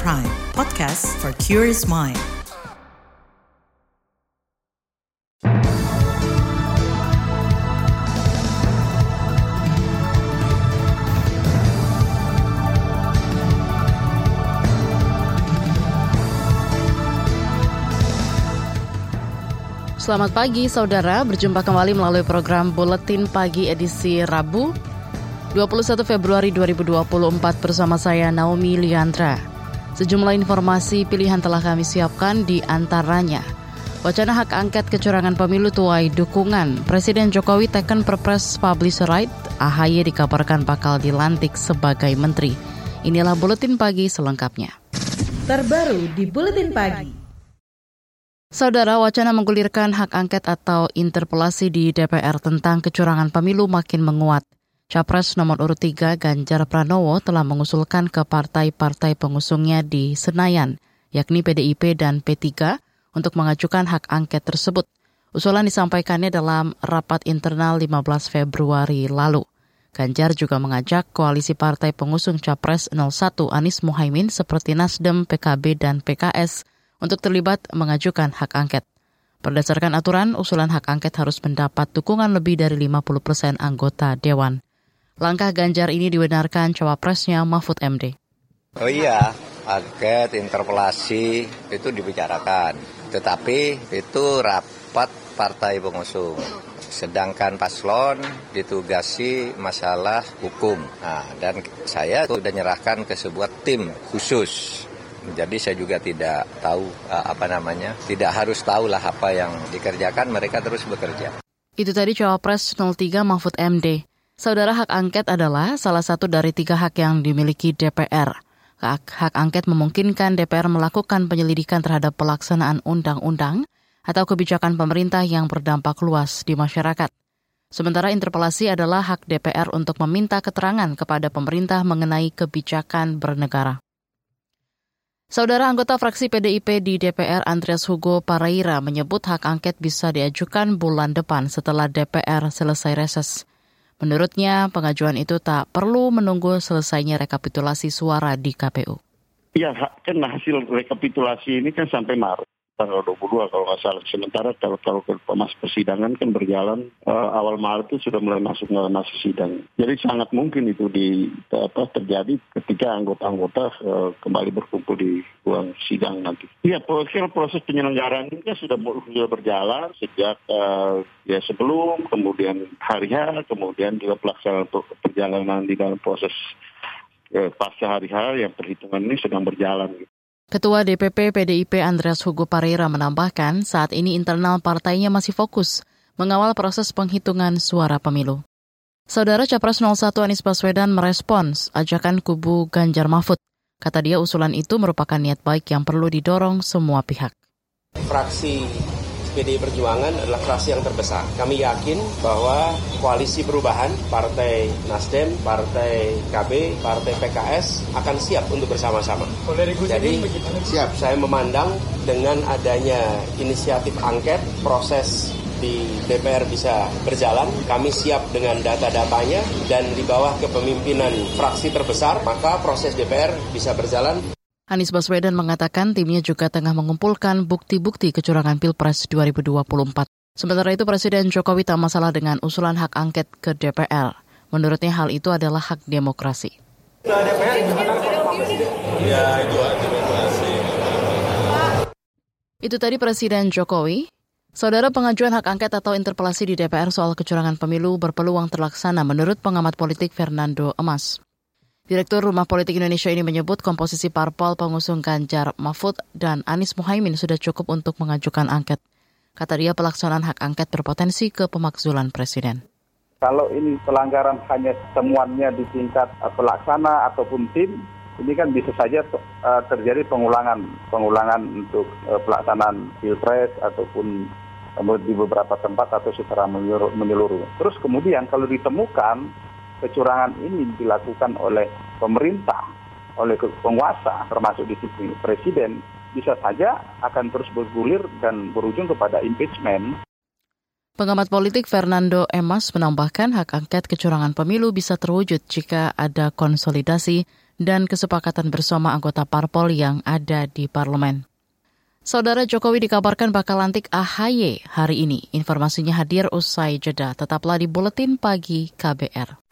Prime, podcast for curious mind. Selamat pagi saudara, berjumpa kembali melalui program Buletin Pagi edisi Rabu 21 Februari 2024 bersama saya Naomi Liandra. Sejumlah informasi pilihan telah kami siapkan di antaranya. Wacana hak angket kecurangan pemilu tuai dukungan. Presiden Jokowi teken perpres publisher right, AHY dikabarkan bakal dilantik sebagai menteri. Inilah Buletin Pagi selengkapnya. Terbaru di Buletin Pagi. Saudara, wacana menggulirkan hak angket atau interpelasi di DPR tentang kecurangan pemilu makin menguat. Capres nomor urut 3 Ganjar Pranowo telah mengusulkan ke partai-partai pengusungnya di Senayan, yakni PDIP dan P3, untuk mengajukan hak angket tersebut. Usulan disampaikannya dalam rapat internal 15 Februari lalu. Ganjar juga mengajak koalisi partai pengusung Capres 01 Anies Muhaimin seperti Nasdem, PKB, dan PKS untuk terlibat mengajukan hak angket. Berdasarkan aturan, usulan hak angket harus mendapat dukungan lebih dari 50 persen anggota Dewan. Langkah Ganjar ini dibenarkan cawapresnya Mahfud MD. Oh iya, angket, interpelasi itu dibicarakan. Tetapi itu rapat partai pengusung. Sedangkan paslon ditugasi masalah hukum. Nah, dan saya sudah nyerahkan ke sebuah tim khusus jadi saya juga tidak tahu uh, apa namanya, tidak harus tahulah apa yang dikerjakan, mereka terus bekerja. Itu tadi Cawapres 03 Mahfud MD. Saudara hak angket adalah salah satu dari tiga hak yang dimiliki DPR. Hak, angket memungkinkan DPR melakukan penyelidikan terhadap pelaksanaan undang-undang atau kebijakan pemerintah yang berdampak luas di masyarakat. Sementara interpelasi adalah hak DPR untuk meminta keterangan kepada pemerintah mengenai kebijakan bernegara. Saudara anggota fraksi PDIP di DPR Andreas Hugo Paraira menyebut hak angket bisa diajukan bulan depan setelah DPR selesai reses. Menurutnya, pengajuan itu tak perlu menunggu selesainya rekapitulasi suara di KPU. Iya, kan hasil rekapitulasi ini kan sampai Maret tanggal 22 kalau nggak salah. Sementara kalau kalau ke masa persidangan kan berjalan uh, awal Maret itu sudah mulai masuk ke masa sidang. Jadi sangat mungkin itu di apa terjadi ketika anggota-anggota uh, kembali berkumpul di ruang sidang nanti. Iya, proses proses penyelenggaraan ini kan sudah sudah berjalan sejak uh, ya sebelum, kemudian hari H, kemudian juga pelaksanaan perjalanan di dalam proses pasca hari H yang perhitungan ini sedang berjalan. Ketua DPP PDIP Andreas Hugo Pareira menambahkan saat ini internal partainya masih fokus mengawal proses penghitungan suara pemilu. Saudara Capres 01 Anies Baswedan merespons ajakan kubu Ganjar Mahfud. Kata dia usulan itu merupakan niat baik yang perlu didorong semua pihak. Fraksi PDI Perjuangan adalah fraksi yang terbesar. Kami yakin bahwa koalisi perubahan, Partai Nasdem, Partai KB, Partai PKS akan siap untuk bersama-sama. Jadi siap, saya memandang dengan adanya inisiatif angket, proses di DPR bisa berjalan. Kami siap dengan data-datanya dan di bawah kepemimpinan fraksi terbesar, maka proses DPR bisa berjalan. Anies Baswedan mengatakan timnya juga tengah mengumpulkan bukti-bukti kecurangan Pilpres 2024. Sementara itu Presiden Jokowi tak masalah dengan usulan hak angket ke DPR. Menurutnya hal itu adalah hak demokrasi. Ya, itu hak demokrasi. Itu tadi Presiden Jokowi. Saudara pengajuan hak angket atau interpelasi di DPR soal kecurangan pemilu berpeluang terlaksana menurut pengamat politik Fernando Emas. Direktur Rumah Politik Indonesia ini menyebut komposisi parpol pengusung Ganjar Mahfud dan Anies Muhaimin sudah cukup untuk mengajukan angket. Kata dia pelaksanaan hak angket berpotensi ke pemakzulan Presiden. Kalau ini pelanggaran hanya temuannya di tingkat uh, pelaksana ataupun tim, ini kan bisa saja uh, terjadi pengulangan, pengulangan untuk uh, pelaksanaan pilpres ataupun di beberapa tempat atau secara menyeluruh. Terus kemudian kalau ditemukan kecurangan ini dilakukan oleh pemerintah, oleh penguasa, termasuk di sisi presiden, bisa saja akan terus bergulir dan berujung kepada impeachment. Pengamat politik Fernando Emas menambahkan hak angket kecurangan pemilu bisa terwujud jika ada konsolidasi dan kesepakatan bersama anggota parpol yang ada di parlemen. Saudara Jokowi dikabarkan bakal lantik AHY hari ini. Informasinya hadir usai jeda. Tetaplah di Buletin Pagi KBR.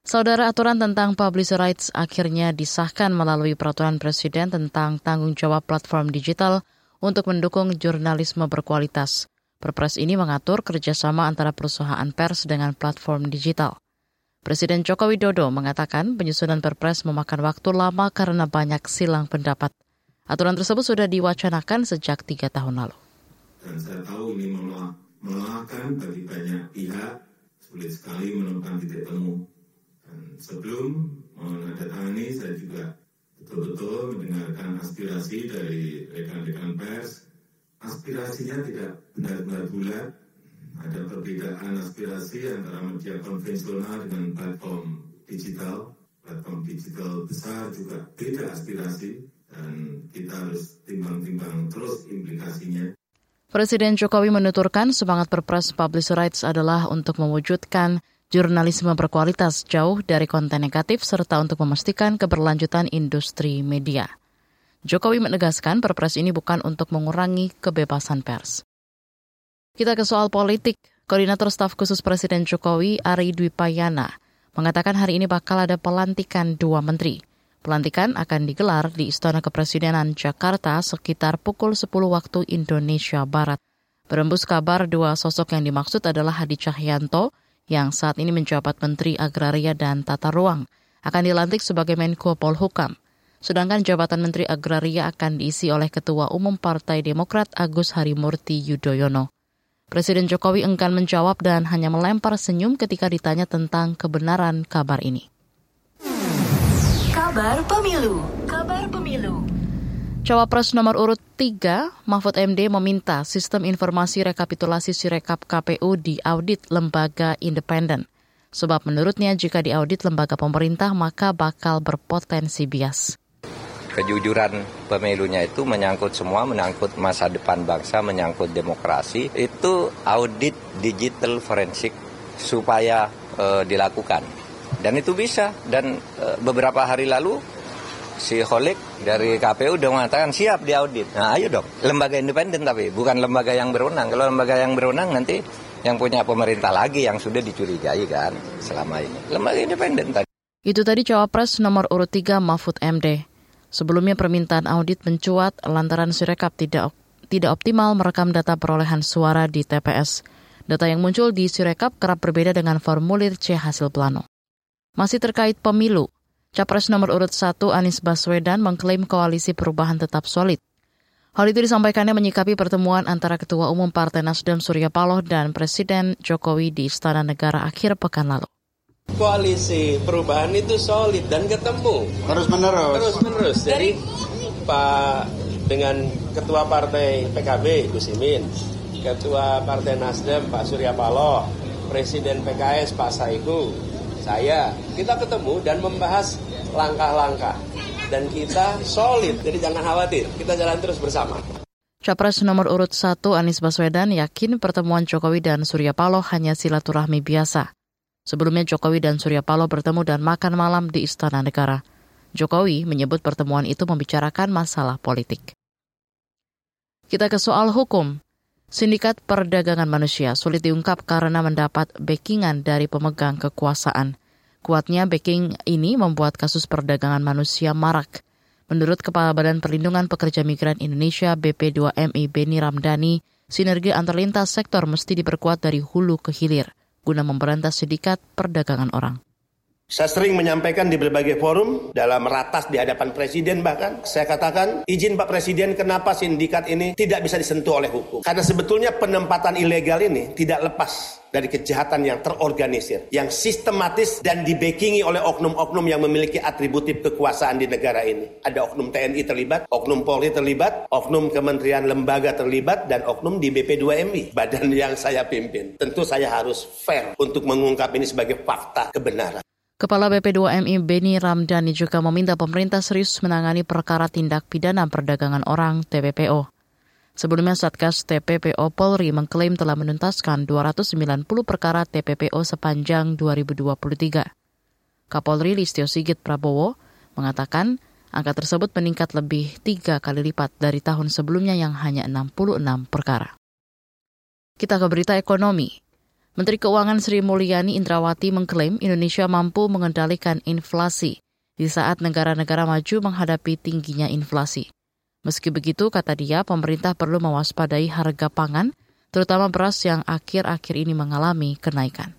Saudara aturan tentang publisher rights akhirnya disahkan melalui peraturan Presiden tentang tanggung jawab platform digital untuk mendukung jurnalisme berkualitas. Perpres ini mengatur kerjasama antara perusahaan pers dengan platform digital. Presiden Joko Widodo mengatakan penyusunan perpres memakan waktu lama karena banyak silang pendapat. Aturan tersebut sudah diwacanakan sejak tiga tahun lalu. Dan saya tahu ini melelahkan bagi banyak pihak, sulit sekali menemukan titik temu. Dan sebelum menandatangani, saya juga betul-betul mendengarkan aspirasi dari rekan-rekan pers. Aspirasinya tidak benar-benar bulat, ada perbedaan aspirasi antara media konvensional dengan platform digital. Platform digital besar juga beda aspirasi, dan kita harus timbang-timbang terus implikasinya. Presiden Jokowi menuturkan semangat Perpres Publish Rights adalah untuk mewujudkan jurnalisme berkualitas jauh dari konten negatif serta untuk memastikan keberlanjutan industri media. Jokowi menegaskan Perpres ini bukan untuk mengurangi kebebasan pers. Kita ke soal politik. Koordinator Staf Khusus Presiden Jokowi, Ari Dwi Payana, mengatakan hari ini bakal ada pelantikan dua menteri. Pelantikan akan digelar di Istana Kepresidenan Jakarta sekitar pukul 10 waktu Indonesia Barat. Berembus kabar dua sosok yang dimaksud adalah Hadi Cahyanto yang saat ini menjabat Menteri Agraria dan Tata Ruang, akan dilantik sebagai Menko Polhukam. Sedangkan jabatan Menteri Agraria akan diisi oleh Ketua Umum Partai Demokrat Agus Harimurti Yudhoyono. Presiden Jokowi enggan menjawab dan hanya melempar senyum ketika ditanya tentang kebenaran kabar ini. Kabar Pemilu. Kabar Pemilu. Cawapres nomor urut 3, Mahfud MD meminta sistem informasi rekapitulasi Sirekap KPU diaudit lembaga independen. Sebab menurutnya jika diaudit lembaga pemerintah maka bakal berpotensi bias. Kejujuran pemilunya itu menyangkut semua, menyangkut masa depan bangsa, menyangkut demokrasi. Itu audit digital forensik supaya e, dilakukan dan itu bisa. Dan e, beberapa hari lalu si Holik dari KPU udah mengatakan siap diaudit. Nah ayo dong, lembaga independen tapi bukan lembaga yang berwenang. Kalau lembaga yang berwenang nanti yang punya pemerintah lagi yang sudah dicurigai kan selama ini. Lembaga independen tadi. Itu tadi Cawapres nomor urut 3 Mahfud MD. Sebelumnya permintaan audit mencuat lantaran Sirekap tidak tidak optimal merekam data perolehan suara di TPS. Data yang muncul di Sirekap kerap berbeda dengan formulir C hasil plano. Masih terkait pemilu, Capres nomor urut 1 Anies Baswedan mengklaim koalisi perubahan tetap solid. Hal itu disampaikannya menyikapi pertemuan antara Ketua Umum Partai Nasdem Surya Paloh dan Presiden Jokowi di Istana Negara akhir pekan lalu. Koalisi perubahan itu solid dan ketemu. Terus menerus. Terus menerus. Jadi Pak dengan Ketua Partai PKB Gus Imin, Ketua Partai Nasdem Pak Surya Paloh, Presiden PKS Pak Saiku, saya, kita ketemu dan membahas langkah-langkah. Dan kita solid, jadi jangan khawatir, kita jalan terus bersama. Capres nomor urut 1 Anies Baswedan yakin pertemuan Jokowi dan Surya Paloh hanya silaturahmi biasa. Sebelumnya Jokowi dan Surya Paloh bertemu dan makan malam di Istana Negara. Jokowi menyebut pertemuan itu membicarakan masalah politik. Kita ke soal hukum. Sindikat perdagangan manusia sulit diungkap karena mendapat backingan dari pemegang kekuasaan. Kuatnya backing ini membuat kasus perdagangan manusia marak. Menurut Kepala Badan Perlindungan Pekerja Migran Indonesia BP2MI Beni Ramdhani, sinergi antar lintas sektor mesti diperkuat dari hulu ke hilir guna memberantas sindikat perdagangan orang. Saya sering menyampaikan di berbagai forum, dalam ratas di hadapan Presiden bahkan, saya katakan, izin Pak Presiden kenapa sindikat ini tidak bisa disentuh oleh hukum. Karena sebetulnya penempatan ilegal ini tidak lepas dari kejahatan yang terorganisir, yang sistematis dan dibekingi oleh oknum-oknum yang memiliki atributif kekuasaan di negara ini. Ada oknum TNI terlibat, oknum Polri terlibat, oknum kementerian lembaga terlibat, dan oknum di BP2MI, badan yang saya pimpin. Tentu saya harus fair untuk mengungkap ini sebagai fakta kebenaran. Kepala BP2MI Beni Ramdhani juga meminta pemerintah serius menangani perkara tindak pidana perdagangan orang TPPO. Sebelumnya Satgas TPPO Polri mengklaim telah menuntaskan 290 perkara TPPO sepanjang 2023. Kapolri Listio Sigit Prabowo mengatakan angka tersebut meningkat lebih tiga kali lipat dari tahun sebelumnya yang hanya 66 perkara. Kita ke berita ekonomi. Menteri Keuangan Sri Mulyani Indrawati mengklaim Indonesia mampu mengendalikan inflasi di saat negara-negara maju menghadapi tingginya inflasi. Meski begitu, kata dia, pemerintah perlu mewaspadai harga pangan, terutama beras yang akhir-akhir ini mengalami kenaikan.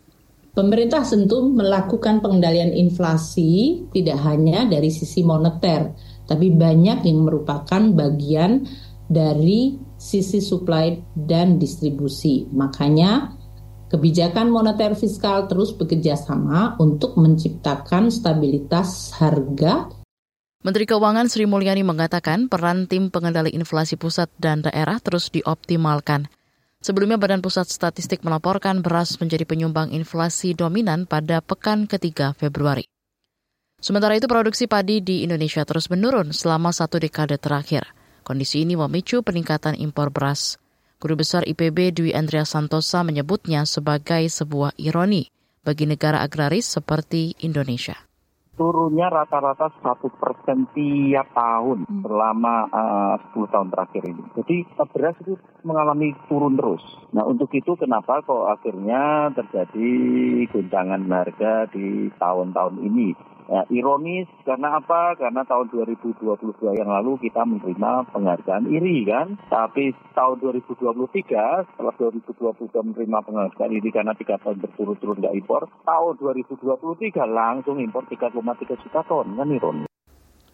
Pemerintah tentu melakukan pengendalian inflasi tidak hanya dari sisi moneter, tapi banyak yang merupakan bagian dari sisi supply dan distribusi. Makanya Kebijakan moneter fiskal terus bekerja sama untuk menciptakan stabilitas harga. Menteri Keuangan Sri Mulyani mengatakan peran tim pengendali inflasi pusat dan daerah terus dioptimalkan. Sebelumnya Badan Pusat Statistik melaporkan beras menjadi penyumbang inflasi dominan pada pekan ketiga Februari. Sementara itu produksi padi di Indonesia terus menurun selama satu dekade terakhir. Kondisi ini memicu peningkatan impor beras. Guru Besar IPB Dwi Andrea Santosa menyebutnya sebagai sebuah ironi bagi negara agraris seperti Indonesia turunnya rata-rata satu persen tiap tahun hmm. selama uh, 10 tahun terakhir ini. Jadi beras itu mengalami turun terus. Nah untuk itu kenapa kok akhirnya terjadi guncangan harga di tahun-tahun ini? Ya, ironis karena apa? Karena tahun 2022 yang lalu kita menerima penghargaan IRI kan. Tapi tahun 2023 setelah 2022 menerima penghargaan IRI karena tiga tahun berturut-turut nggak impor, tahun 2023 langsung impor 3,3 juta ton kan ironis.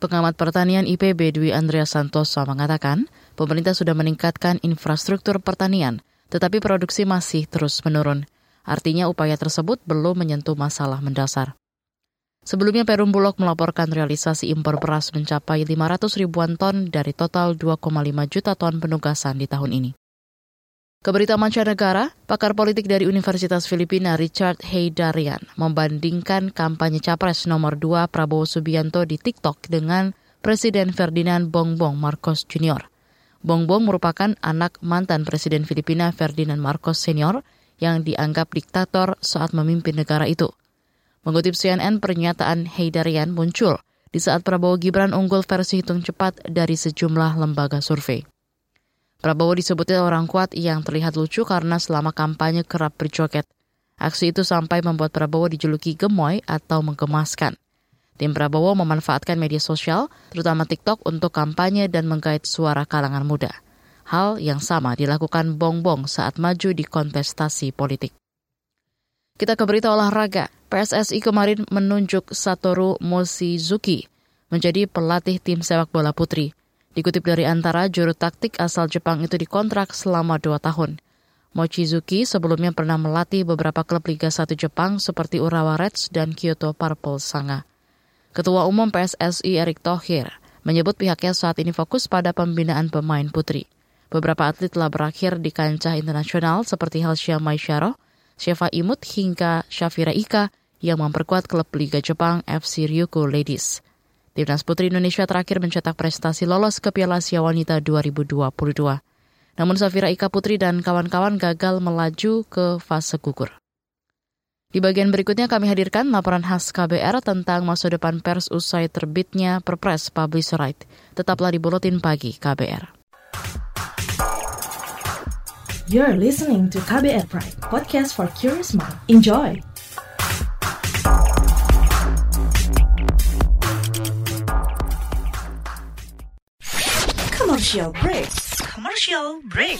Pengamat pertanian IPB Dwi Andrea Santoso mengatakan, pemerintah sudah meningkatkan infrastruktur pertanian, tetapi produksi masih terus menurun. Artinya upaya tersebut belum menyentuh masalah mendasar. Sebelumnya Perum Bulog melaporkan realisasi impor beras mencapai 500 ribuan ton dari total 2,5 juta ton penugasan di tahun ini. Keberita mancanegara, pakar politik dari Universitas Filipina Richard Heydarian membandingkan kampanye capres nomor 2 Prabowo Subianto di TikTok dengan Presiden Ferdinand Bongbong Marcos Jr. Bongbong merupakan anak mantan Presiden Filipina Ferdinand Marcos Sr. yang dianggap diktator saat memimpin negara itu. Mengutip CNN, pernyataan Heydarian muncul di saat Prabowo Gibran unggul versi hitung cepat dari sejumlah lembaga survei. Prabowo disebutnya orang kuat yang terlihat lucu karena selama kampanye kerap berjoget. Aksi itu sampai membuat Prabowo dijuluki gemoy atau menggemaskan. Tim Prabowo memanfaatkan media sosial, terutama TikTok, untuk kampanye dan menggait suara kalangan muda. Hal yang sama dilakukan Bong Bong saat maju di kontestasi politik. Kita ke berita olahraga. PSSI kemarin menunjuk Satoru Moshizuki menjadi pelatih tim sepak bola putri. Dikutip dari antara, juru taktik asal Jepang itu dikontrak selama dua tahun. Mochizuki sebelumnya pernah melatih beberapa klub Liga 1 Jepang seperti Urawa Reds dan Kyoto Purple Sanga. Ketua Umum PSSI Erick Thohir menyebut pihaknya saat ini fokus pada pembinaan pemain putri. Beberapa atlet telah berakhir di kancah internasional seperti Helsia Maisyaro, Sheva Imut hingga Shafira Ika yang memperkuat klub Liga Jepang FC Ryuko Ladies. Timnas Putri Indonesia terakhir mencetak prestasi lolos ke Piala Asia Wanita 2022. Namun Safira Ika Putri dan kawan-kawan gagal melaju ke fase gugur. Di bagian berikutnya kami hadirkan laporan khas KBR tentang masa depan pers usai terbitnya Perpres Publish Right. Tetaplah di Buletin Pagi KBR. You're listening to KBR Pride, podcast for curious mind. Enjoy! Commercial break. Commercial break.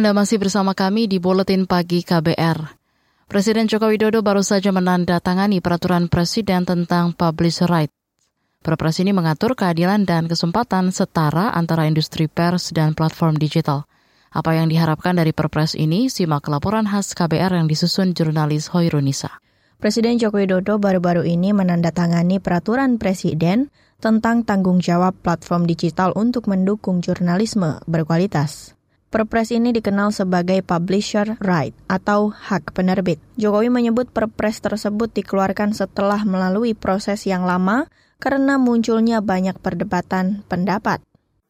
Anda masih bersama kami di Buletin Pagi KBR. Presiden Joko Widodo baru saja menandatangani peraturan presiden tentang publisher right. Perpres ini mengatur keadilan dan kesempatan setara antara industri pers dan platform digital. Apa yang diharapkan dari perpres ini, simak laporan khas KBR yang disusun jurnalis Hoirunisa. Presiden Joko Widodo baru-baru ini menandatangani peraturan presiden tentang tanggung jawab platform digital untuk mendukung jurnalisme berkualitas. Perpres ini dikenal sebagai publisher right atau hak penerbit. Jokowi menyebut perpres tersebut dikeluarkan setelah melalui proses yang lama karena munculnya banyak perdebatan pendapat.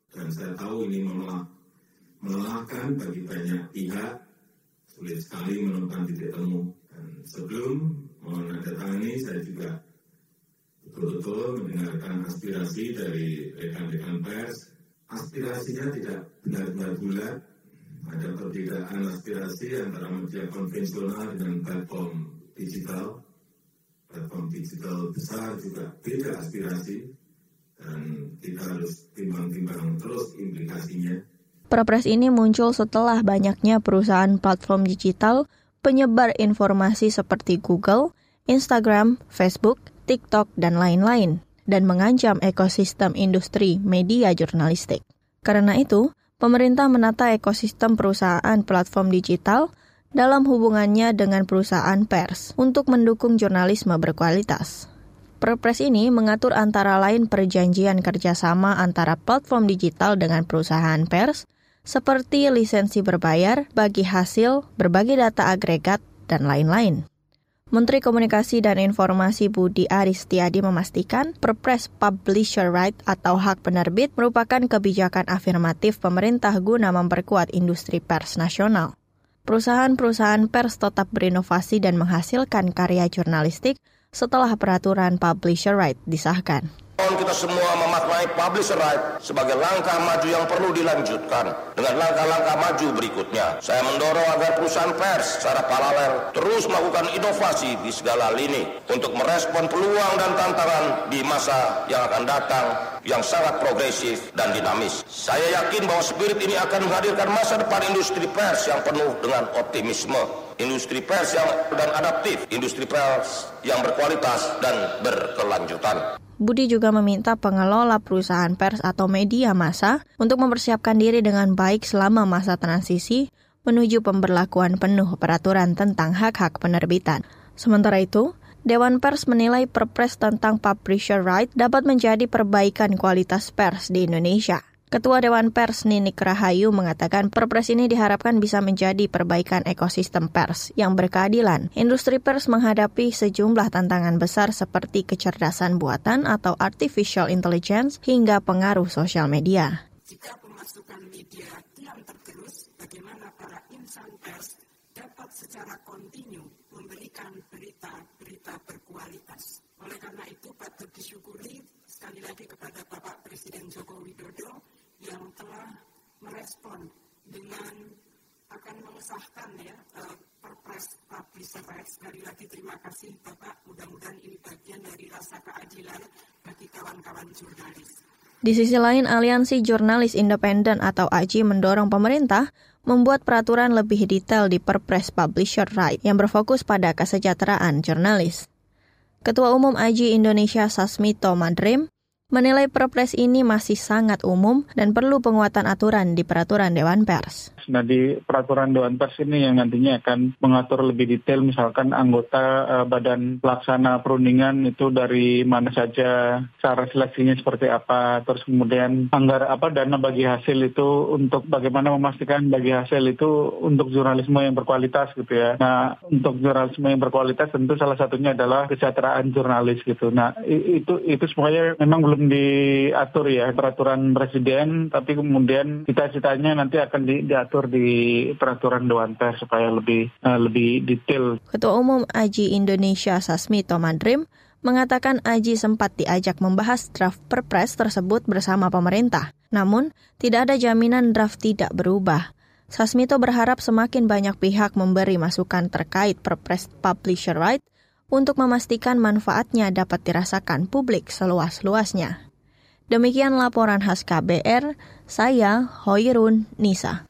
Dan saya tahu ini memelah, melelahkan bagi banyak pihak, sulit sekali menemukan titik temu. Dan sebelum menandatangani, saya juga betul-betul mendengarkan aspirasi dari rekan-rekan pers. Aspirasinya tidak benar-benar bulat, ada perbedaan aspirasi antara media konvensional dengan platform digital. Platform digital besar juga beda aspirasi dan kita harus timbang-timbang terus implikasinya. Perpres ini muncul setelah banyaknya perusahaan platform digital penyebar informasi seperti Google, Instagram, Facebook, TikTok, dan lain-lain, dan mengancam ekosistem industri media jurnalistik. Karena itu, pemerintah menata ekosistem perusahaan platform digital dalam hubungannya dengan perusahaan pers untuk mendukung jurnalisme berkualitas. Perpres ini mengatur antara lain perjanjian kerjasama antara platform digital dengan perusahaan pers, seperti lisensi berbayar, bagi hasil, berbagi data agregat, dan lain-lain. Menteri Komunikasi dan Informasi Budi Aristiadi memastikan Perpres Publisher Right atau hak penerbit merupakan kebijakan afirmatif pemerintah guna memperkuat industri pers nasional. Perusahaan-perusahaan pers tetap berinovasi dan menghasilkan karya jurnalistik setelah peraturan Publisher Right disahkan. Kita semua memaknai publisher right sebagai langkah maju yang perlu dilanjutkan dengan langkah-langkah maju berikutnya. Saya mendorong agar perusahaan pers secara paralel terus melakukan inovasi di segala lini untuk merespon peluang dan tantangan di masa yang akan datang yang sangat progresif dan dinamis. Saya yakin bahwa spirit ini akan menghadirkan masa depan industri pers yang penuh dengan optimisme industri pers yang dan adaptif, industri pers yang berkualitas dan berkelanjutan. Budi juga meminta pengelola perusahaan pers atau media massa untuk mempersiapkan diri dengan baik selama masa transisi menuju pemberlakuan penuh peraturan tentang hak-hak penerbitan. Sementara itu, Dewan Pers menilai perpres tentang publisher right dapat menjadi perbaikan kualitas pers di Indonesia. Ketua Dewan Pers Ninik Rahayu mengatakan perpres ini diharapkan bisa menjadi perbaikan ekosistem pers yang berkeadilan. Industri pers menghadapi sejumlah tantangan besar seperti kecerdasan buatan atau artificial intelligence hingga pengaruh sosial media. Jika pemasukan media kian tergerus, bagaimana para insan pers dapat secara kontinu memberikan berita-berita berkualitas. Oleh karena itu patut disyukuri sekali lagi kepada Bapak Presiden Joko Widodo yang telah merespon dengan akan mengesahkan ya uh, perpres publisher rights. Sekali lagi terima kasih Bapak. Mudah-mudahan ini bagian dari rasa keadilan bagi kawan-kawan jurnalis. Di sisi lain, Aliansi Jurnalis Independen atau AJI mendorong pemerintah membuat peraturan lebih detail di Perpres Publisher Right yang berfokus pada kesejahteraan jurnalis. Ketua Umum AJI Indonesia Sasmito Madrim menilai perpres ini masih sangat umum dan perlu penguatan aturan di peraturan Dewan Pers. Nah di peraturan Dewan Pers ini yang nantinya akan mengatur lebih detail misalkan anggota uh, badan pelaksana perundingan itu dari mana saja, cara seleksinya seperti apa, terus kemudian anggar apa dana bagi hasil itu untuk bagaimana memastikan bagi hasil itu untuk jurnalisme yang berkualitas gitu ya. Nah untuk jurnalisme yang berkualitas tentu salah satunya adalah kesejahteraan jurnalis gitu. Nah itu itu semuanya memang belum diatur ya peraturan presiden, tapi kemudian cita-citanya nanti akan di, diatur di peraturan Dewan Pers supaya lebih uh, lebih detail. Ketua Umum Aji Indonesia Sasmi Tomadrim mengatakan Aji sempat diajak membahas draft perpres tersebut bersama pemerintah. Namun, tidak ada jaminan draft tidak berubah. Sasmito berharap semakin banyak pihak memberi masukan terkait perpres publisher right untuk memastikan manfaatnya dapat dirasakan publik seluas-luasnya. Demikian laporan khas KBR, saya Hoirun Nisa.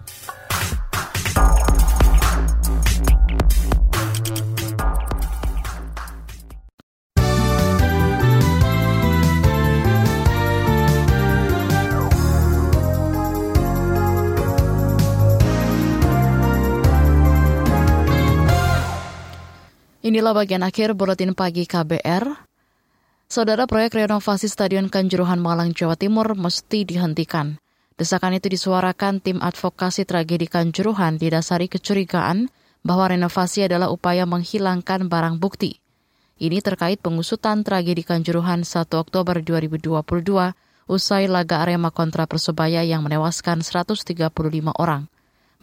Inilah bagian akhir buletin pagi KBR. Saudara proyek renovasi Stadion Kanjuruhan Malang, Jawa Timur mesti dihentikan. Desakan itu disuarakan tim advokasi tragedi Kanjuruhan didasari kecurigaan bahwa renovasi adalah upaya menghilangkan barang bukti. Ini terkait pengusutan tragedi Kanjuruhan 1 Oktober 2022 usai laga Arema kontra Persebaya yang menewaskan 135 orang.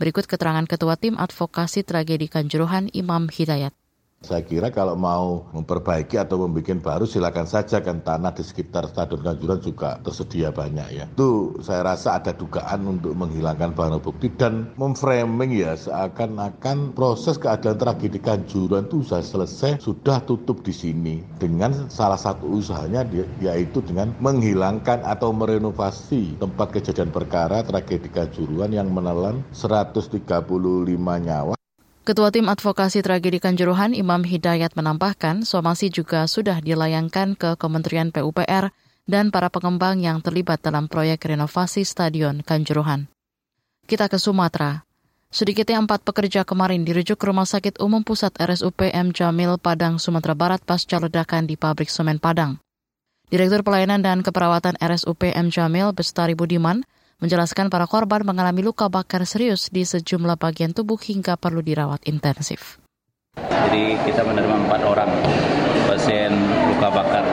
Berikut keterangan Ketua Tim Advokasi Tragedi Kanjuruhan Imam Hidayat. Saya kira kalau mau memperbaiki atau membuat baru silakan saja kan tanah di sekitar Stadion Kanjuruhan juga tersedia banyak ya. Itu saya rasa ada dugaan untuk menghilangkan barang bukti dan memframing ya seakan-akan proses keadilan tragedi Kanjuruhan itu sudah selesai, sudah tutup di sini dengan salah satu usahanya yaitu dengan menghilangkan atau merenovasi tempat kejadian perkara tragedi Kanjuruhan yang menelan 135 nyawa Ketua Tim Advokasi Tragedi Kanjuruhan Imam Hidayat menambahkan somasi juga sudah dilayangkan ke Kementerian PUPR dan para pengembang yang terlibat dalam proyek renovasi Stadion Kanjuruhan. Kita ke Sumatera. Sedikitnya empat pekerja kemarin dirujuk ke Rumah Sakit Umum Pusat RSUP M. Jamil Padang, Sumatera Barat pasca ledakan di pabrik semen Padang. Direktur Pelayanan dan Keperawatan RSUP M. Jamil, Bestari Budiman, menjelaskan para korban mengalami luka bakar serius di sejumlah bagian tubuh hingga perlu dirawat intensif. Jadi kita menerima empat orang pasien luka bakar.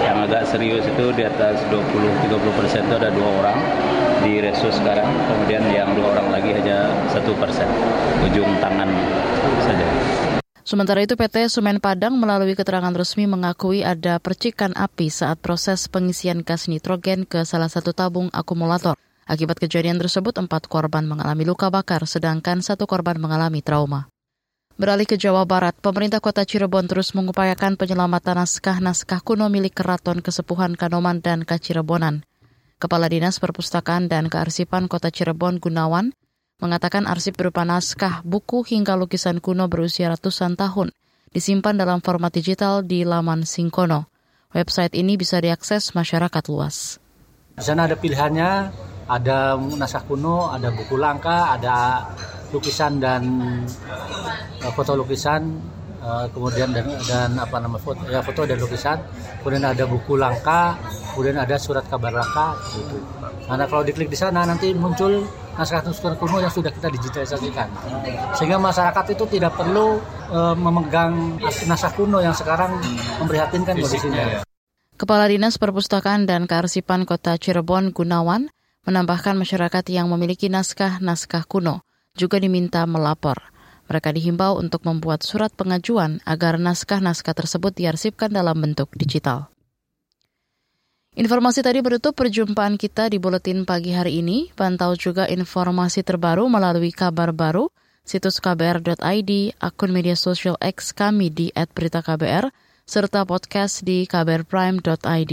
Yang agak serius itu di atas 20-30 persen itu ada dua orang di resus sekarang. Kemudian yang dua orang lagi hanya satu persen, ujung tangan saja. Sementara itu PT Semen Padang melalui keterangan resmi mengakui ada percikan api saat proses pengisian gas nitrogen ke salah satu tabung akumulator. Akibat kejadian tersebut, empat korban mengalami luka bakar, sedangkan satu korban mengalami trauma. Beralih ke Jawa Barat, pemerintah kota Cirebon terus mengupayakan penyelamatan naskah-naskah kuno milik Keraton Kesepuhan Kanoman dan Kacirebonan. Kepala Dinas Perpustakaan dan Kearsipan Kota Cirebon Gunawan mengatakan arsip berupa naskah, buku hingga lukisan kuno berusia ratusan tahun disimpan dalam format digital di laman Singkono. Website ini bisa diakses masyarakat luas. Di sana ada pilihannya, ada naskah kuno, ada buku langka, ada lukisan dan uh, foto lukisan, uh, kemudian dan, dan apa nama foto, ya foto dan lukisan, kemudian ada buku langka, kemudian ada surat kabar langka, gitu. Karena kalau diklik di sana nanti muncul naskah-naskah kuno yang sudah kita digitalisasikan, sehingga masyarakat itu tidak perlu uh, memegang naskah kuno yang sekarang memprihatinkan kondisinya. Kepala Dinas Perpustakaan dan Kearsipan Kota Cirebon Gunawan menambahkan masyarakat yang memiliki naskah-naskah kuno juga diminta melapor. Mereka dihimbau untuk membuat surat pengajuan agar naskah-naskah tersebut diarsipkan dalam bentuk digital. Informasi tadi menutup perjumpaan kita di Buletin Pagi hari ini. Pantau juga informasi terbaru melalui kabar baru, situs kbr.id, akun media sosial X kami di @beritaKBR, serta podcast di kbrprime.id.